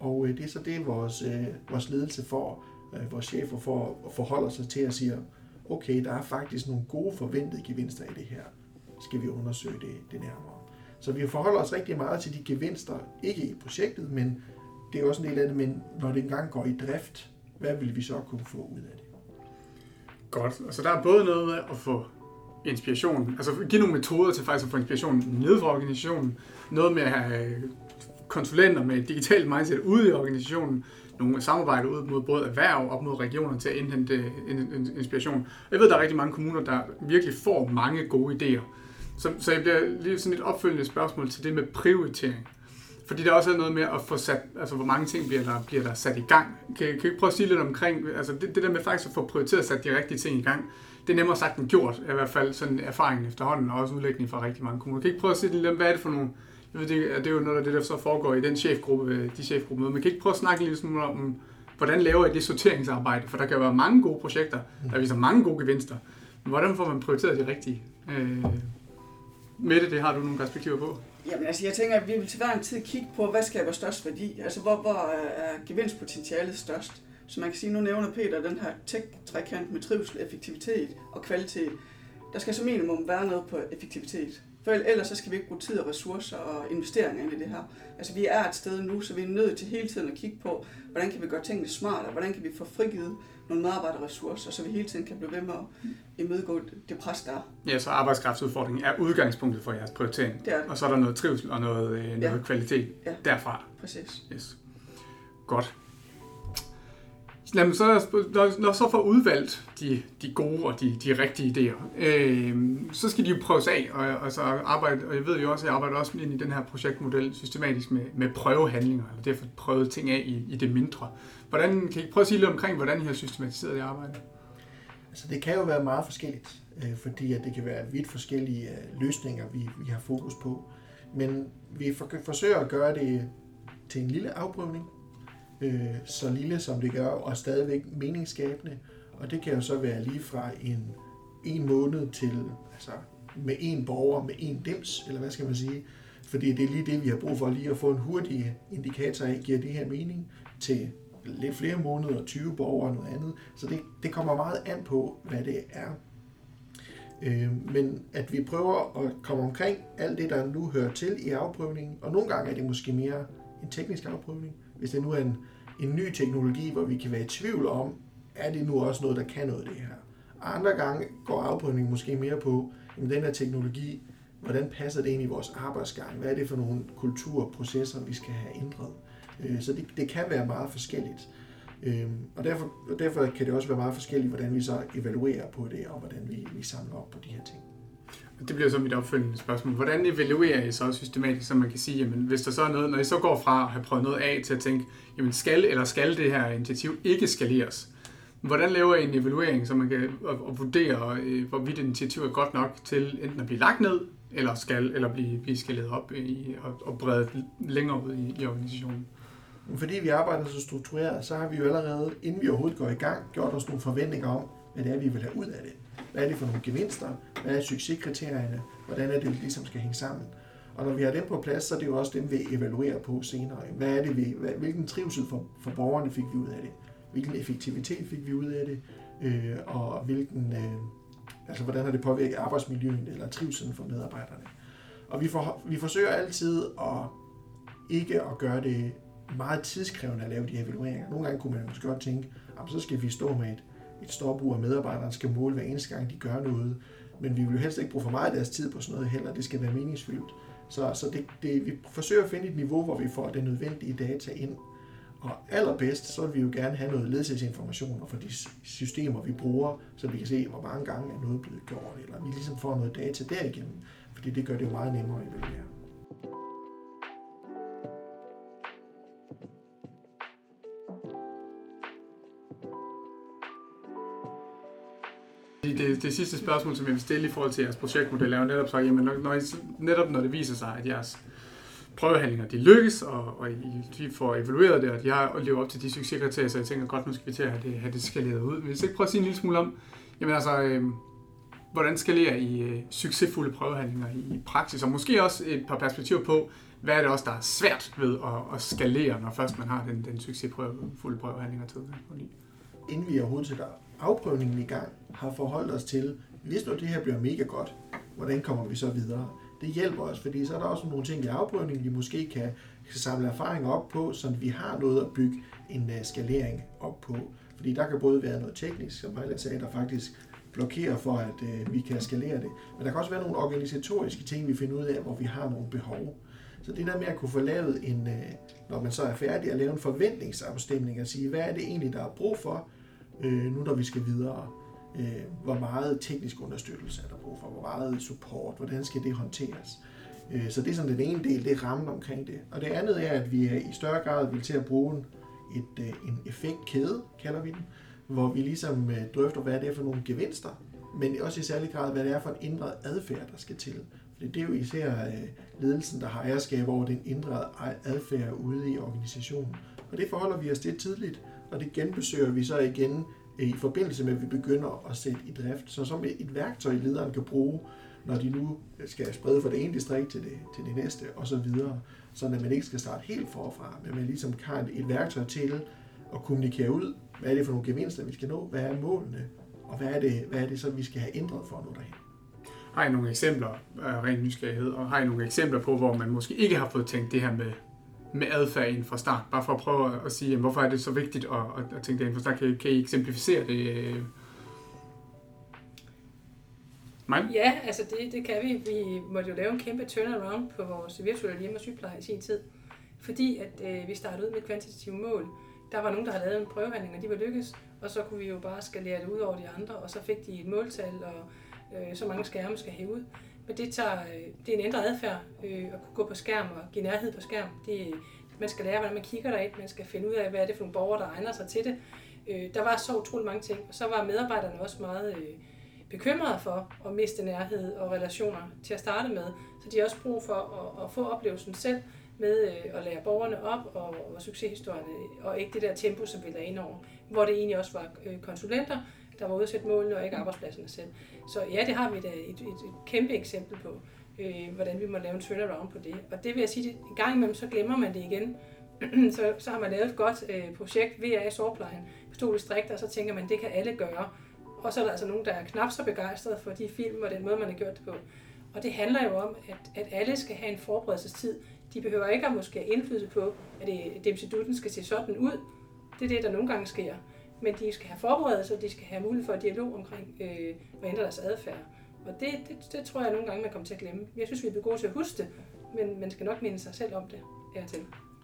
og øh, det er så det, vores, øh, vores ledelse får, vores chefer får, forholder sig til at sige, okay, der er faktisk nogle gode forventede gevinster i det her. Skal vi undersøge det, det nærmere. Så vi forholder os rigtig meget til de gevinster, ikke i projektet, men det er også en del af det, men når det engang går i drift, hvad vil vi så kunne få ud af det? Godt. Altså der er både noget med at få inspiration, altså give nogle metoder til faktisk at få inspiration ned fra organisationen, noget med at have øh, konsulenter med et digitalt mindset ude i organisationen, nogle samarbejder ud mod både erhverv og mod regioner til at indhente øh, inspiration. Jeg ved, der er rigtig mange kommuner, der virkelig får mange gode idéer. Så, så jeg bliver lige sådan et opfølgende spørgsmål til det med prioritering. Fordi der også er noget med at få sat, altså hvor mange ting bliver der, bliver der sat i gang. Kan, kan I prøve at sige lidt omkring, altså det, det der med faktisk at få prioriteret at sat de rigtige ting i gang, det er nemmere sagt end gjort, i hvert fald sådan erfaringen efterhånden, og også udlægning fra rigtig mange kommuner. Kan I ikke prøve at sige lidt om, hvad er det for nogle, jeg ved, det, det er jo noget af det, der så foregår i den chefgruppe, de chefgruppe men kan I ikke prøve at snakke lidt smule om, hvordan laver I det sorteringsarbejde? For der kan være mange gode projekter, der viser mange gode gevinster. Men hvordan får man prioriteret de rigtige? Øh, Mette, det har du nogle perspektiver på? Jamen altså, jeg tænker, at vi vil til hver en tid kigge på, hvad skaber størst værdi? Altså, hvor, hvor er gevinstpotentialet størst? Så man kan sige, nu nævner Peter den her tech-trekant med trivsel, effektivitet og kvalitet. Der skal som minimum være noget på effektivitet. For ellers så skal vi ikke bruge tid og ressourcer og investeringer ind i det her. Altså vi er et sted nu, så vi er nødt til hele tiden at kigge på, hvordan kan vi gøre tingene smartere, hvordan kan vi få frigivet nogle medarbejderressourcer, så vi hele tiden kan blive ved med at imødegå det pres, der er. Ja, så arbejdskraftsudfordringen er udgangspunktet for jeres prioritering. Det er det. Og så er der noget trivsel og noget, øh, noget ja. kvalitet ja. derfra. Præcis. Yes. Godt. Lad mig så, når, når så får udvalgt de, de gode og de, de rigtige idéer, øh, så skal de jo prøves af, og, og, så arbejde, og jeg ved jo også, at jeg arbejder også ind i den her projektmodel systematisk med, med prøvehandlinger, eller derfor prøvet ting af i, i det mindre. Hvordan, kan I prøve at sige lidt omkring, hvordan I har systematiseret det arbejde? Altså det kan jo være meget forskelligt, øh, fordi at det kan være vidt forskellige øh, løsninger, vi, vi har fokus på. Men vi for, forsøger at gøre det til en lille afprøvning, øh, så lille som det gør, og stadigvæk meningsskabende. Og det kan jo så være lige fra en, en måned til altså, med en borger, med en dims, eller hvad skal man sige. Fordi det er lige det, vi har brug for, lige at få en hurtig indikator af, giver det her mening, til lidt flere måneder, 20 borgere og noget andet. Så det, det kommer meget an på, hvad det er. Øh, men at vi prøver at komme omkring alt det, der nu hører til i afprøvningen, og nogle gange er det måske mere en teknisk afprøvning. Hvis det nu er en, en ny teknologi, hvor vi kan være i tvivl om, er det nu også noget, der kan noget det her. Og andre gange går afprøvningen måske mere på, jamen den her teknologi, hvordan passer det ind i vores arbejdsgang? Hvad er det for nogle kulturprocesser, vi skal have ændret? Øh, så det, det kan være meget forskelligt. Øhm, og derfor, og derfor kan det også være meget forskelligt, hvordan vi så evaluerer på det, og hvordan vi, vi samler op på de her ting. Det bliver så mit opfølgende spørgsmål. Hvordan evaluerer I så systematisk, så man kan sige, jamen, hvis der så er noget, når I så går fra at have prøvet noget af til at tænke, jamen skal eller skal det her initiativ ikke skaleres? Hvordan laver I en evaluering, så man kan og, vurdere, øh, hvorvidt initiativet er godt nok til enten at blive lagt ned, eller skal eller blive, blive skaleret op i, og, og bredt længere ud i, i organisationen? Fordi vi arbejder så struktureret, så har vi jo allerede, inden vi overhovedet går i gang, gjort os nogle forventninger om, hvad det er, vi vil have ud af det. Hvad er det for nogle gevinster? Hvad er succeskriterierne? Hvordan er det, vi ligesom skal hænge sammen? Og når vi har dem på plads, så er det jo også dem, vi evaluerer på senere. Hvad er det, vi, hvad, hvilken trivsel for, for borgerne fik vi ud af det? Hvilken effektivitet fik vi ud af det? Øh, og hvilken, øh, altså, hvordan har det påvirket arbejdsmiljøet eller trivselen for medarbejderne? Og vi, for, vi forsøger altid at ikke at gøre det meget tidskrævende at lave de evalueringer. Nogle gange kunne man måske godt tænke, at så skal vi stå med et, et stopur, og medarbejderne skal måle hver eneste gang, de gør noget. Men vi vil jo helst ikke bruge for meget af deres tid på sådan noget heller. Det skal være meningsfyldt. Så, så det, det, vi forsøger at finde et niveau, hvor vi får det nødvendige data ind. Og allerbedst, så vil vi jo gerne have noget ledelsesinformationer for de systemer, vi bruger, så vi kan se, hvor mange gange er noget blevet gjort, eller vi ligesom får noget data derigennem, fordi det gør det jo meget nemmere at evaluere. Det, det sidste spørgsmål, som jeg vil stille i forhold til jeres projektmodel, er jo netop så, jamen, når, når I, netop når det viser sig, at jeres prøvehandlinger de lykkes, og, og I får evalueret det, og de har levet op til de succeskriterier, så jeg tænker godt, nu skal vi til at have det, have det skaleret ud. Men hvis ikke prøve at sige en lille smule om, jamen altså, øh, hvordan skalerer I øh, succesfulde prøvehandlinger i, i praksis, og måske også et par perspektiver på, hvad er det også, der er svært ved at, at skalere, når først man har den, den succesfulde prøvehandlinger til? Inden vi overhovedet sætter afprøvningen i gang, har forholdt os til, hvis nu det her bliver mega godt, hvordan kommer vi så videre? Det hjælper os, fordi så er der også nogle ting i afprøvningen, vi måske kan, kan samle erfaring op på, så vi har noget at bygge en øh, skalering op på. Fordi der kan både være noget teknisk, som Vejlet sagde, der faktisk blokerer for, at øh, vi kan skalere det. Men der kan også være nogle organisatoriske ting, vi finder ud af, hvor vi har nogle behov. Så det der med at kunne få lavet en, øh, når man så er færdig, at lave en forventningsafstemning og sige, hvad er det egentlig, der er brug for, øh, nu når vi skal videre øh, hvor meget teknisk understøttelse er der brug for, hvor meget support, hvordan skal det håndteres. Øh, så det er sådan den ene del, det er rammen omkring det. Og det andet er, at vi i større grad vil til at bruge et, øh, en effektkæde, kalder vi den, hvor vi ligesom øh, drøfter, hvad det er for nogle gevinster, men også i særlig grad, hvad det er for en ændret adfærd, der skal til. For det er jo især øh, ledelsen, der har ejerskab over den ændrede adfærd ude i organisationen. Og det forholder vi os til tidligt, og det genbesøger vi så igen øh, i forbindelse med, at vi begynder at sætte i drift. Så som et værktøj, lederen kan bruge, når de nu skal sprede fra det ene distrikt til det, til det næste, og så videre. Så at man ikke skal starte helt forfra, men man ligesom har et værktøj til at kommunikere ud, hvad er det for nogle gevinster, vi skal nå, hvad er målene, og hvad er det, hvad er det så, vi skal have ændret for at nå derhen. Har I nogle eksempler, øh, ren nysgerrighed, og har I nogle eksempler på, hvor man måske ikke har fået tænkt det her med med adfærd inden fra start? Bare for at prøve at sige, jamen, hvorfor er det så vigtigt at, at, at tænke det inden fra start? Kan, kan I eksemplificere det? Øh? Mig? Ja, altså det, det kan vi. Vi måtte jo lave en kæmpe turnaround på vores virtuelle hjemme- og sygepleje i sin tid. Fordi at øh, vi startede ud med kvantitative mål. Der var nogen, der havde lavet en prøvehandling, og de var lykkes. Og så kunne vi jo bare skalere det ud over de andre, og så fik de et måltal, og øh, så mange skærme skal hæve ud. Men det, tager, øh, det er en ændret adfærd øh, at kunne gå på skærm og give nærhed på skærm. Det, man skal lære, hvordan man kigger derind, man skal finde ud af, hvad er det for nogle borgere, der egner sig til det. Øh, der var så utrolig mange ting, og så var medarbejderne også meget øh, bekymrede for at miste nærhed og relationer til at starte med. Så de har også brug for at, at få oplevelsen selv med øh, at lære borgerne op og, og succeshistorierne, og ikke det der tempo, som vi lagde ind over, hvor det egentlig også var øh, konsulenter, der var ude at sætte målene, og ikke arbejdspladserne selv. Så ja, det har vi da et, et, et kæmpe eksempel på, øh, hvordan vi må lave en turnaround på det. Og det vil jeg sige, at en gang imellem, så glemmer man det igen. så, så har man lavet et godt øh, projekt, VA i sårplejen, på to distrikter, og så tænker man, det kan alle gøre. Og så er der altså nogen, der er knap så begejstrede for de film og den måde, man har gjort det på. Og det handler jo om, at, at alle skal have en forberedelsestid. De behøver ikke at måske have indflydelse på, at øh, det, skal se sådan ud. Det er det, der nogle gange sker men de skal have forberedelse, og de skal have mulighed for dialog omkring øh, at ændre deres adfærd. Og det, det, det tror jeg nogle gange, man kommer til at glemme. Jeg synes, vi er gode til at huske det, men man skal nok minde sig selv om det her til.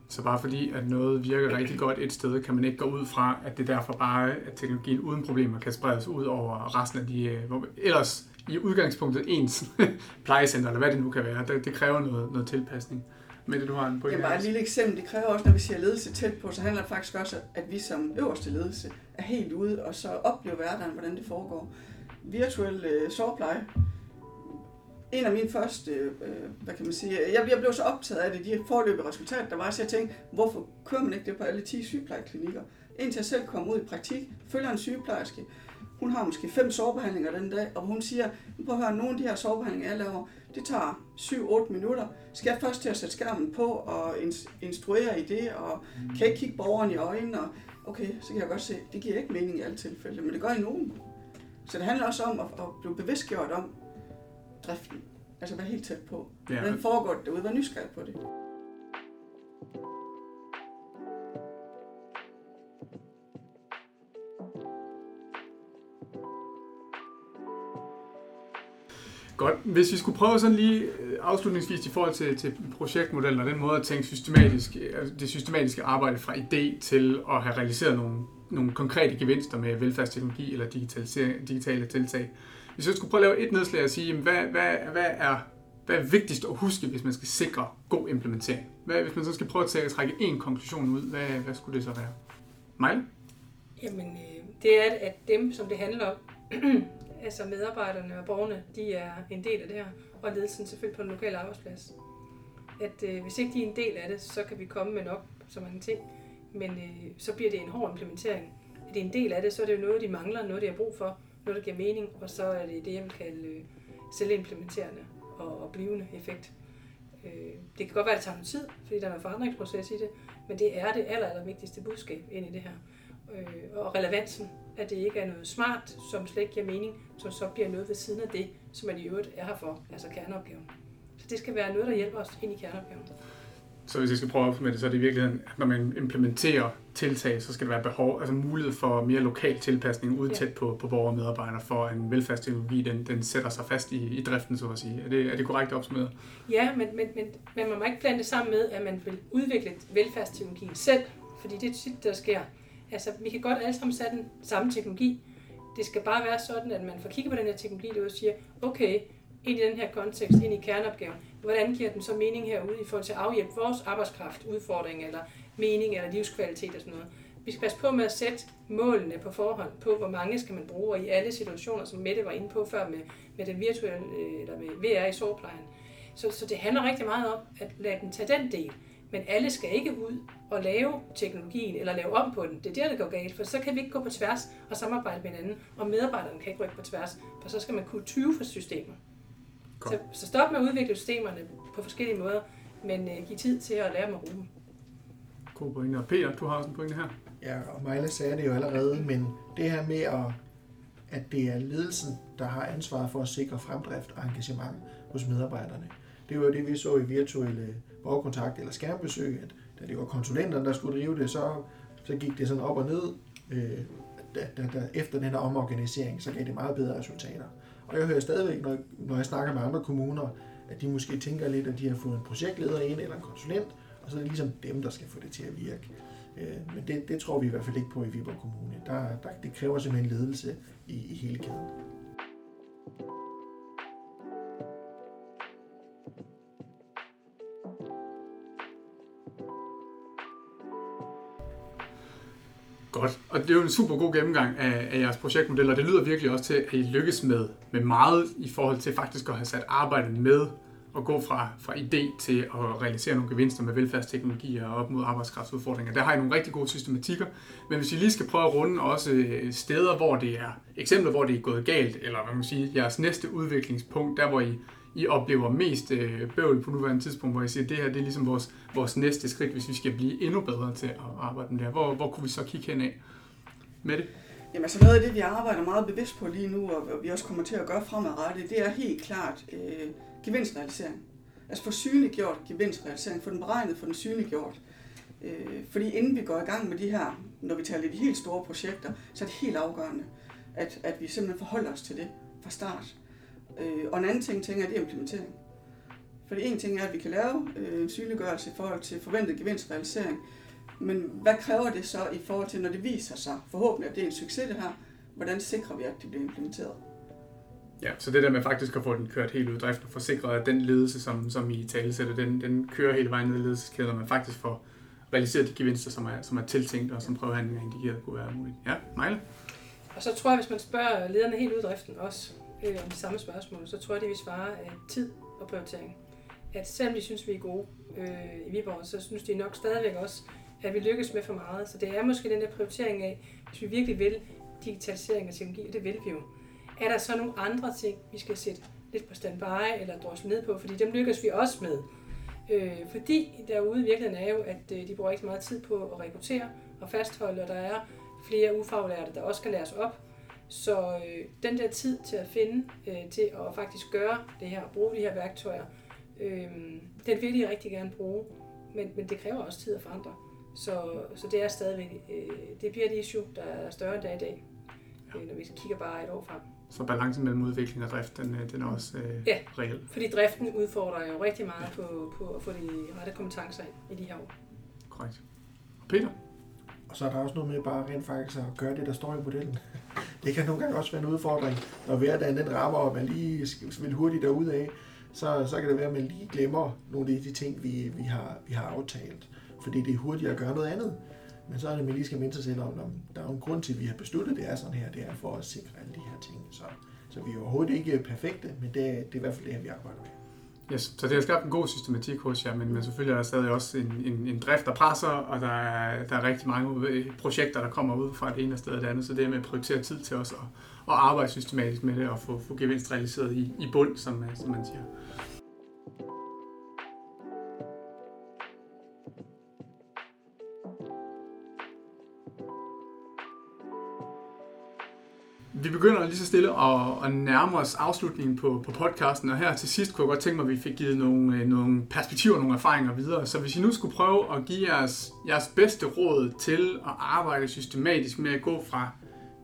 Så bare fordi, at noget virker rigtig godt et sted, kan man ikke gå ud fra, at det derfor bare, at teknologien uden problemer kan spredes ud over resten af de, øh, hvor ellers i udgangspunktet ens plejecenter, eller hvad det nu kan være. Det, det kræver noget, noget tilpasning. Men du har en pointe. Ja, bare et lille eksempel. Det kræver også, når vi siger ledelse tæt på, så handler det faktisk også, at vi som øverste ledelse er helt ude og så oplever hverdagen, hvordan det foregår. Virtuel øh, sårpleje. En af mine første, øh, hvad kan man sige, jeg, jeg blev så optaget af det, de forløbige resultater, der var, så jeg tænkte, hvorfor kører man ikke det på alle 10 sygeplejeklinikker? Indtil jeg selv kom ud i praktik, følger en sygeplejerske, hun har måske fem sårbehandlinger den dag, og hun siger, prøv at høre, nogle af de her sårbehandlinger, jeg laver, det tager 7-8 minutter. Skal jeg først til at sætte skærmen på og instruere i det, og kan ikke kigge borgeren i øjnene, og okay, så kan jeg godt se, det giver ikke mening i alle tilfælde, men det gør i nogen. Så det handler også om at, at blive bevidstgjort om driften. Altså være helt tæt på. Hvordan foregår det derude? Vær nysgerrig på det. Godt. Hvis vi skulle prøve sådan lige øh, afslutningsvis i forhold til, til projektmodellen og den måde at tænke systematisk, øh, altså det systematiske arbejde fra idé til at have realiseret nogle, nogle konkrete gevinster med velfærdsteknologi eller digitale tiltag. Hvis jeg skulle prøve at lave et nedslag og sige, hvad, hvad, hvad, er, hvad er vigtigst at huske, hvis man skal sikre god implementering? Hvad, hvis man så skal prøve at trække en konklusion ud, hvad, hvad skulle det så være? Mejle? Jamen, øh, det er, at dem, som det handler om, altså medarbejderne og borgerne, de er en del af det her, og ledelsen selvfølgelig på den lokale arbejdsplads. At øh, hvis ikke de er en del af det, så kan vi komme med nok så mange ting, men øh, så bliver det en hård implementering. Er det en del af det, så er det jo noget, de mangler, noget, de har brug for, noget, der giver mening, og så er det det, jeg vil kalde øh, selvimplementerende og, og blivende effekt. Øh, det kan godt være, at det tager noget tid, fordi der er en forandringsproces i det, men det er det aller, aller vigtigste budskab ind i det her. Øh, og relevansen, at det ikke er noget smart, som slet ikke giver mening, som så bliver noget ved siden af det, som man i øvrigt er her for, altså kerneopgaven. Så det skal være noget, der hjælper os ind i kerneopgaven. Så hvis jeg skal prøve at med det, så er det i virkeligheden, at når man implementerer tiltag, så skal der være behov, altså mulighed for mere lokal tilpasning ude Ja. tæt på, på borgere og medarbejdere, for en velfærdsteknologi, den, den sætter sig fast i, i driften, så at sige. Er det, er det korrekt opsummeret? Ja, men, men, men, men man må ikke blande det sammen med, at man vil udvikle velfærdsteknologien selv, fordi det er tit, der sker. Altså, vi kan godt alle sammen sætte den samme teknologi. Det skal bare være sådan, at man får kigget på den her teknologi derude og siger, okay, ind i den her kontekst, ind i kerneopgaven, hvordan giver den så mening herude i forhold til at afhjælpe vores arbejdskraft, udfordring eller mening eller livskvalitet og sådan noget. Vi skal passe på med at sætte målene på forhånd på, hvor mange skal man bruge, og i alle situationer, som Mette var inde på før med, med den virtuelle, øh, eller med VR i sårplejen. Så, så det handler rigtig meget om at lade dem tage den del. Men alle skal ikke ud og lave teknologien eller lave om på den. Det er der, det går galt, for så kan vi ikke gå på tværs og samarbejde med hinanden, og medarbejderne kan ikke rykke på tværs, for så skal man kunne 20 for systemer. Godt. Så, så stop med at udvikle systemerne på forskellige måder, men uh, giv tid til at lære dem at bruge dem. God pointe. Og Peter, du har også en pointe her. Ja, og Majla sagde det jo allerede, men det her med, at, at det er ledelsen, der har ansvaret for at sikre fremdrift og engagement hos medarbejderne. Det var jo det, vi så i virtuelle borgerkontakt eller skærmbesøg, at da det var konsulenterne, der skulle drive det, så, så gik det sådan op og ned. Øh, da, da, da, efter den her omorganisering, så gav det meget bedre resultater. Og jeg hører stadigvæk, når, når jeg snakker med andre kommuner, at de måske tænker lidt, at de har fået en projektleder ind eller en konsulent, og så er det ligesom dem, der skal få det til at virke. Øh, Men det, det tror vi i hvert fald ikke på i Viborg Kommune. Der, der, det kræver simpelthen ledelse i, i hele kæden. Godt. Og det er jo en super god gennemgang af, af jeres projektmodeller. Det lyder virkelig også til, at I lykkes med, med meget i forhold til faktisk at have sat arbejdet med at gå fra, fra idé til at realisere nogle gevinster med velfærdsteknologier og op mod arbejdskraftsudfordringer. Der har I nogle rigtig gode systematikker. Men hvis I lige skal prøve at runde også øh, steder, hvor det er eksempler, hvor det er gået galt, eller hvad man kan sige, jeres næste udviklingspunkt, der hvor I, i oplever mest øh, bøvl på nuværende tidspunkt, hvor I siger, at det her det er ligesom vores, vores næste skridt, hvis vi skal blive endnu bedre til at arbejde med det her. Hvor, hvor kunne vi så kigge henad? Med det? Jamen altså noget af det, vi arbejder meget bevidst på lige nu, og og vi også kommer til at gøre fremadrettet, det er helt klart øh, gevinstrealisering. Altså få synliggjort gevinstrealisering, få den beregnet, få den synliggjort. Øh, fordi inden vi går i gang med de her, når vi taler de helt store projekter, så er det helt afgørende, at, at vi simpelthen forholder os til det fra start. Øh, og en anden ting, tænker jeg, det er implementering. Fordi en ting er, at vi kan lave øh, en synliggørelse i forhold til forventet gevinstrealisering, men hvad kræver det så i forhold til, når det viser sig, forhåbentlig at det er en succes det her, hvordan sikrer vi, at det bliver implementeret? Ja, så det der med faktisk at få den kørt helt ud i drift og få sikret, at den ledelse, som, som I talesætter, den, den kører hele vejen ned i ledelseskæden, og man faktisk får realiseret de gevinster, som er, som er tiltænkt, og som prøvehandlinger indikeret kunne være muligt. Ja, Mejle? Og så tror jeg, hvis man spørger lederne helt ud i driften også øh, om de samme spørgsmål, så tror jeg, det vil svare af tid og prioritering. At selvom de synes, vi er gode øh, i Viborg, så synes de nok stadigvæk også, at vi lykkes med for meget. Så det er måske den der prioritering af, hvis vi virkelig vil digitalisering og teknologi, og det vil vi jo. Er der så nogle andre ting, vi skal sætte lidt på standby eller drosle ned på, fordi dem lykkes vi også med. Øh, fordi derude i virkeligheden er jo, at øh, de bruger ikke meget tid på at rekruttere og fastholde, og der er flere ufaglærte, der også skal læres op. Så øh, den der tid til at finde, øh, til at faktisk gøre det her, og bruge de her værktøjer, øh, den vil de rigtig gerne bruge, men, men det kræver også tid at forandre. Så, så det er stadigvæk, øh, det bliver et issue, der er større end er i dag, øh, når vi kigger bare et år frem. Så balancen mellem udvikling og drift, den, øh, den er også øh, Ja. reel. Fordi driften udfordrer jo rigtig meget på, på at få de rette kompetencer ind i de her år. Korrekt. Og Peter? Og så er der også noget med bare rent faktisk at gøre det, der står i modellen. Det kan nogle gange også være en udfordring, når hverdagen den rammer, og man lige vil hurtigt derud af, så, så kan det være, at man lige glemmer nogle af de ting, vi, vi, har, vi har aftalt. Fordi det er hurtigt at gøre noget andet. Men så er det, man lige skal minde sig selv om, at der er en grund til, at vi har besluttet, at det er sådan her, det er for at sikre alle de her ting. Så, så vi er overhovedet ikke perfekte, men det, det er i hvert fald det her, vi arbejder med. Yes, så det har skabt en god systematik hos jer, men, men selvfølgelig er der stadig også en, en, en drift, der presser, og der er, der er rigtig mange projekter, der kommer ud fra det ene sted og det andet, så det er med at prioritere tid til os og, og arbejde systematisk med det og få, få gevinst realiseret i, i bund, som, som man siger. Vi begynder lige så stille at, at nærme os afslutningen på, på podcasten, og her til sidst kunne jeg godt tænke mig, at vi fik givet nogle, øh, nogle perspektiver, nogle erfaringer videre. Så hvis I nu skulle prøve at give jeres, jeres bedste råd til at arbejde systematisk med at gå fra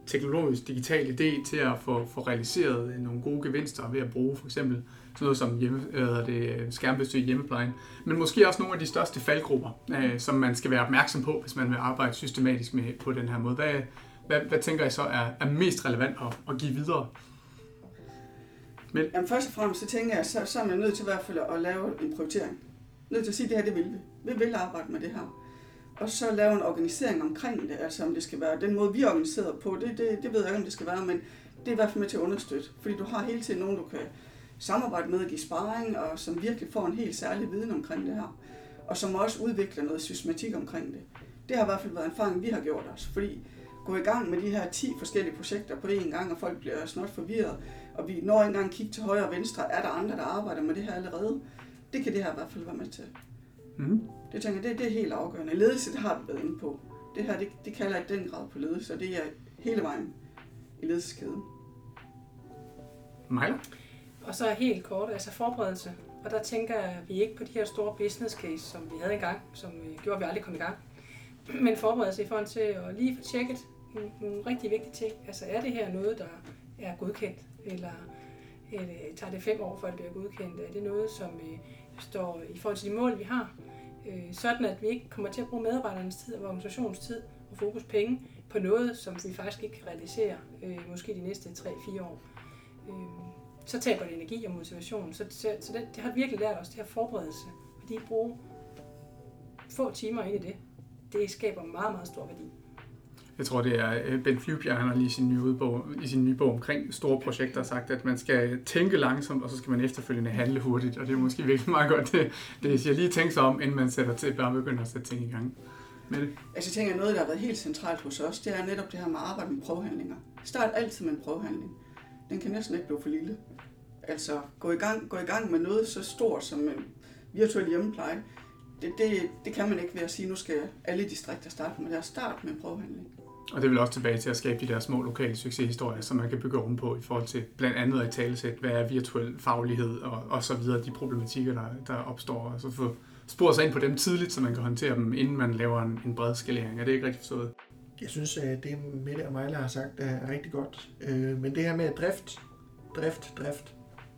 teknologisk digital idé til at få, få realiseret øh, nogle gode gevinster ved at bruge for eksempel sådan noget som hjemme, øh, hvad det, skærmbesøg i hjemmeplejen, men måske også nogle af de største faldgrupper, øh, som man skal være opmærksom på, hvis man vil arbejde systematisk med på den her måde. Hvad, hvad, hvad tænker I så er, er mest relevant at, at give videre? Men... Jamen først og fremmest, så tænker jeg, så, så er man nødt til i hvert fald at lave en prioritering. Nødt til at sige, at det her, det vil vi. Vi vil arbejde med det her. Og så lave en organisering omkring det, altså om det skal være den måde, vi er organiseret på, det, det, det ved jeg ikke, om det skal være, men det er i hvert fald med til at understøtte. Fordi du har hele tiden nogen, du kan samarbejde med og give sparring, og som virkelig får en helt særlig viden omkring det her. Og som også udvikler noget systematik omkring det. Det har i hvert fald været en erfaring, vi har gjort os. Fordi gå i gang med de her 10 forskellige projekter på én gang, og folk bliver snot forvirret, og vi når ikke engang kigge til højre og venstre, er der andre, der arbejder med det her allerede? Det kan det her i hvert fald være med til. Mm-hmm. Det tænker jeg, det, det er helt afgørende. Ledelse, det har vi været inde på. Det her, det, det kalder jeg i den grad på ledelse, og det er hele vejen i ledelseskæden. Majla? Og så helt kort, altså forberedelse. Og der tænker jeg, at vi ikke på de her store business case, som vi havde engang, som øh, gjorde, at vi aldrig kom i gang. Men forberedelse i forhold til at lige få tjekket nogle, nogle rigtig vigtige ting. Altså er det her noget, der er godkendt? Eller, eller tager det fem år, før det bliver godkendt? Er det noget, som øh, står i forhold til de mål, vi har? Øh, sådan at vi ikke kommer til at bruge medarbejdernes tid og organisationens tid og fokus penge på noget, som vi faktisk ikke kan realisere øh, måske de næste 3-4 år. Øh, så taber det energi og motivation. Så, så, så det, det har virkelig lært os, det her forberedelse. Fordi bruge få timer ind i det, det skaber meget, meget stor værdi. Jeg tror, det er øh, Ben Flyvbjerg, han har lige i sin nye, bog, i sin nye bog omkring store projekter sagt, at man skal tænke langsomt, og så skal man efterfølgende handle hurtigt. Og det er måske virkelig meget godt, det, det siger lige tænke sig om, inden man sætter til bare begynder at sætte ting i gang. Med det. Altså jeg tænker, noget, der har været helt centralt hos os, det er netop det her med at arbejde med prøvehandlinger. Start altid med en prøvehandling. Den kan næsten ikke blive for lille. Altså gå i gang, gå i gang med noget så stort som øh, virtuel hjemmepleje. Det, det, det kan man ikke ved at sige, nu skal alle distrikter starte med det. Start med en prøvehandling. Og det vil også tilbage til at skabe de der små lokale succeshistorier, som man kan bygge ovenpå i forhold til blandt andet at talesæt, hvad er virtuel faglighed og, og så videre, de problematikker, der, der opstår, og så få sporet sig ind på dem tidligt, så man kan håndtere dem, inden man laver en, en bred skalering. Er det ikke rigtigt forstået? Jeg synes, at det Mette og Mejla har sagt er rigtig godt. Øh, men det her med drift, drift, drift,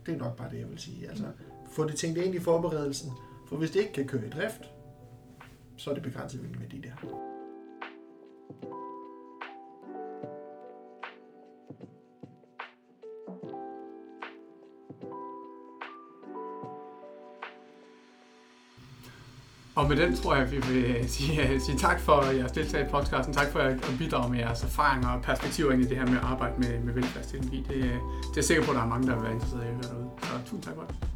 det er nok bare det, jeg vil sige. Altså, få det tænkt ind i forberedelsen. For hvis det ikke kan køre i drift, så er det begrænset med de der. Og med den tror jeg, at vi vil øh, sige, øh, sige tak for jeres deltagelse i podcasten. Tak for at bidrage med jeres erfaringer og perspektiver ind i det her med at arbejde med, med velfærdsteknologi. Det, øh, det er jeg sikker på, at der er mange, der vil være interesseret i at høre derude. Så tusind tak for det.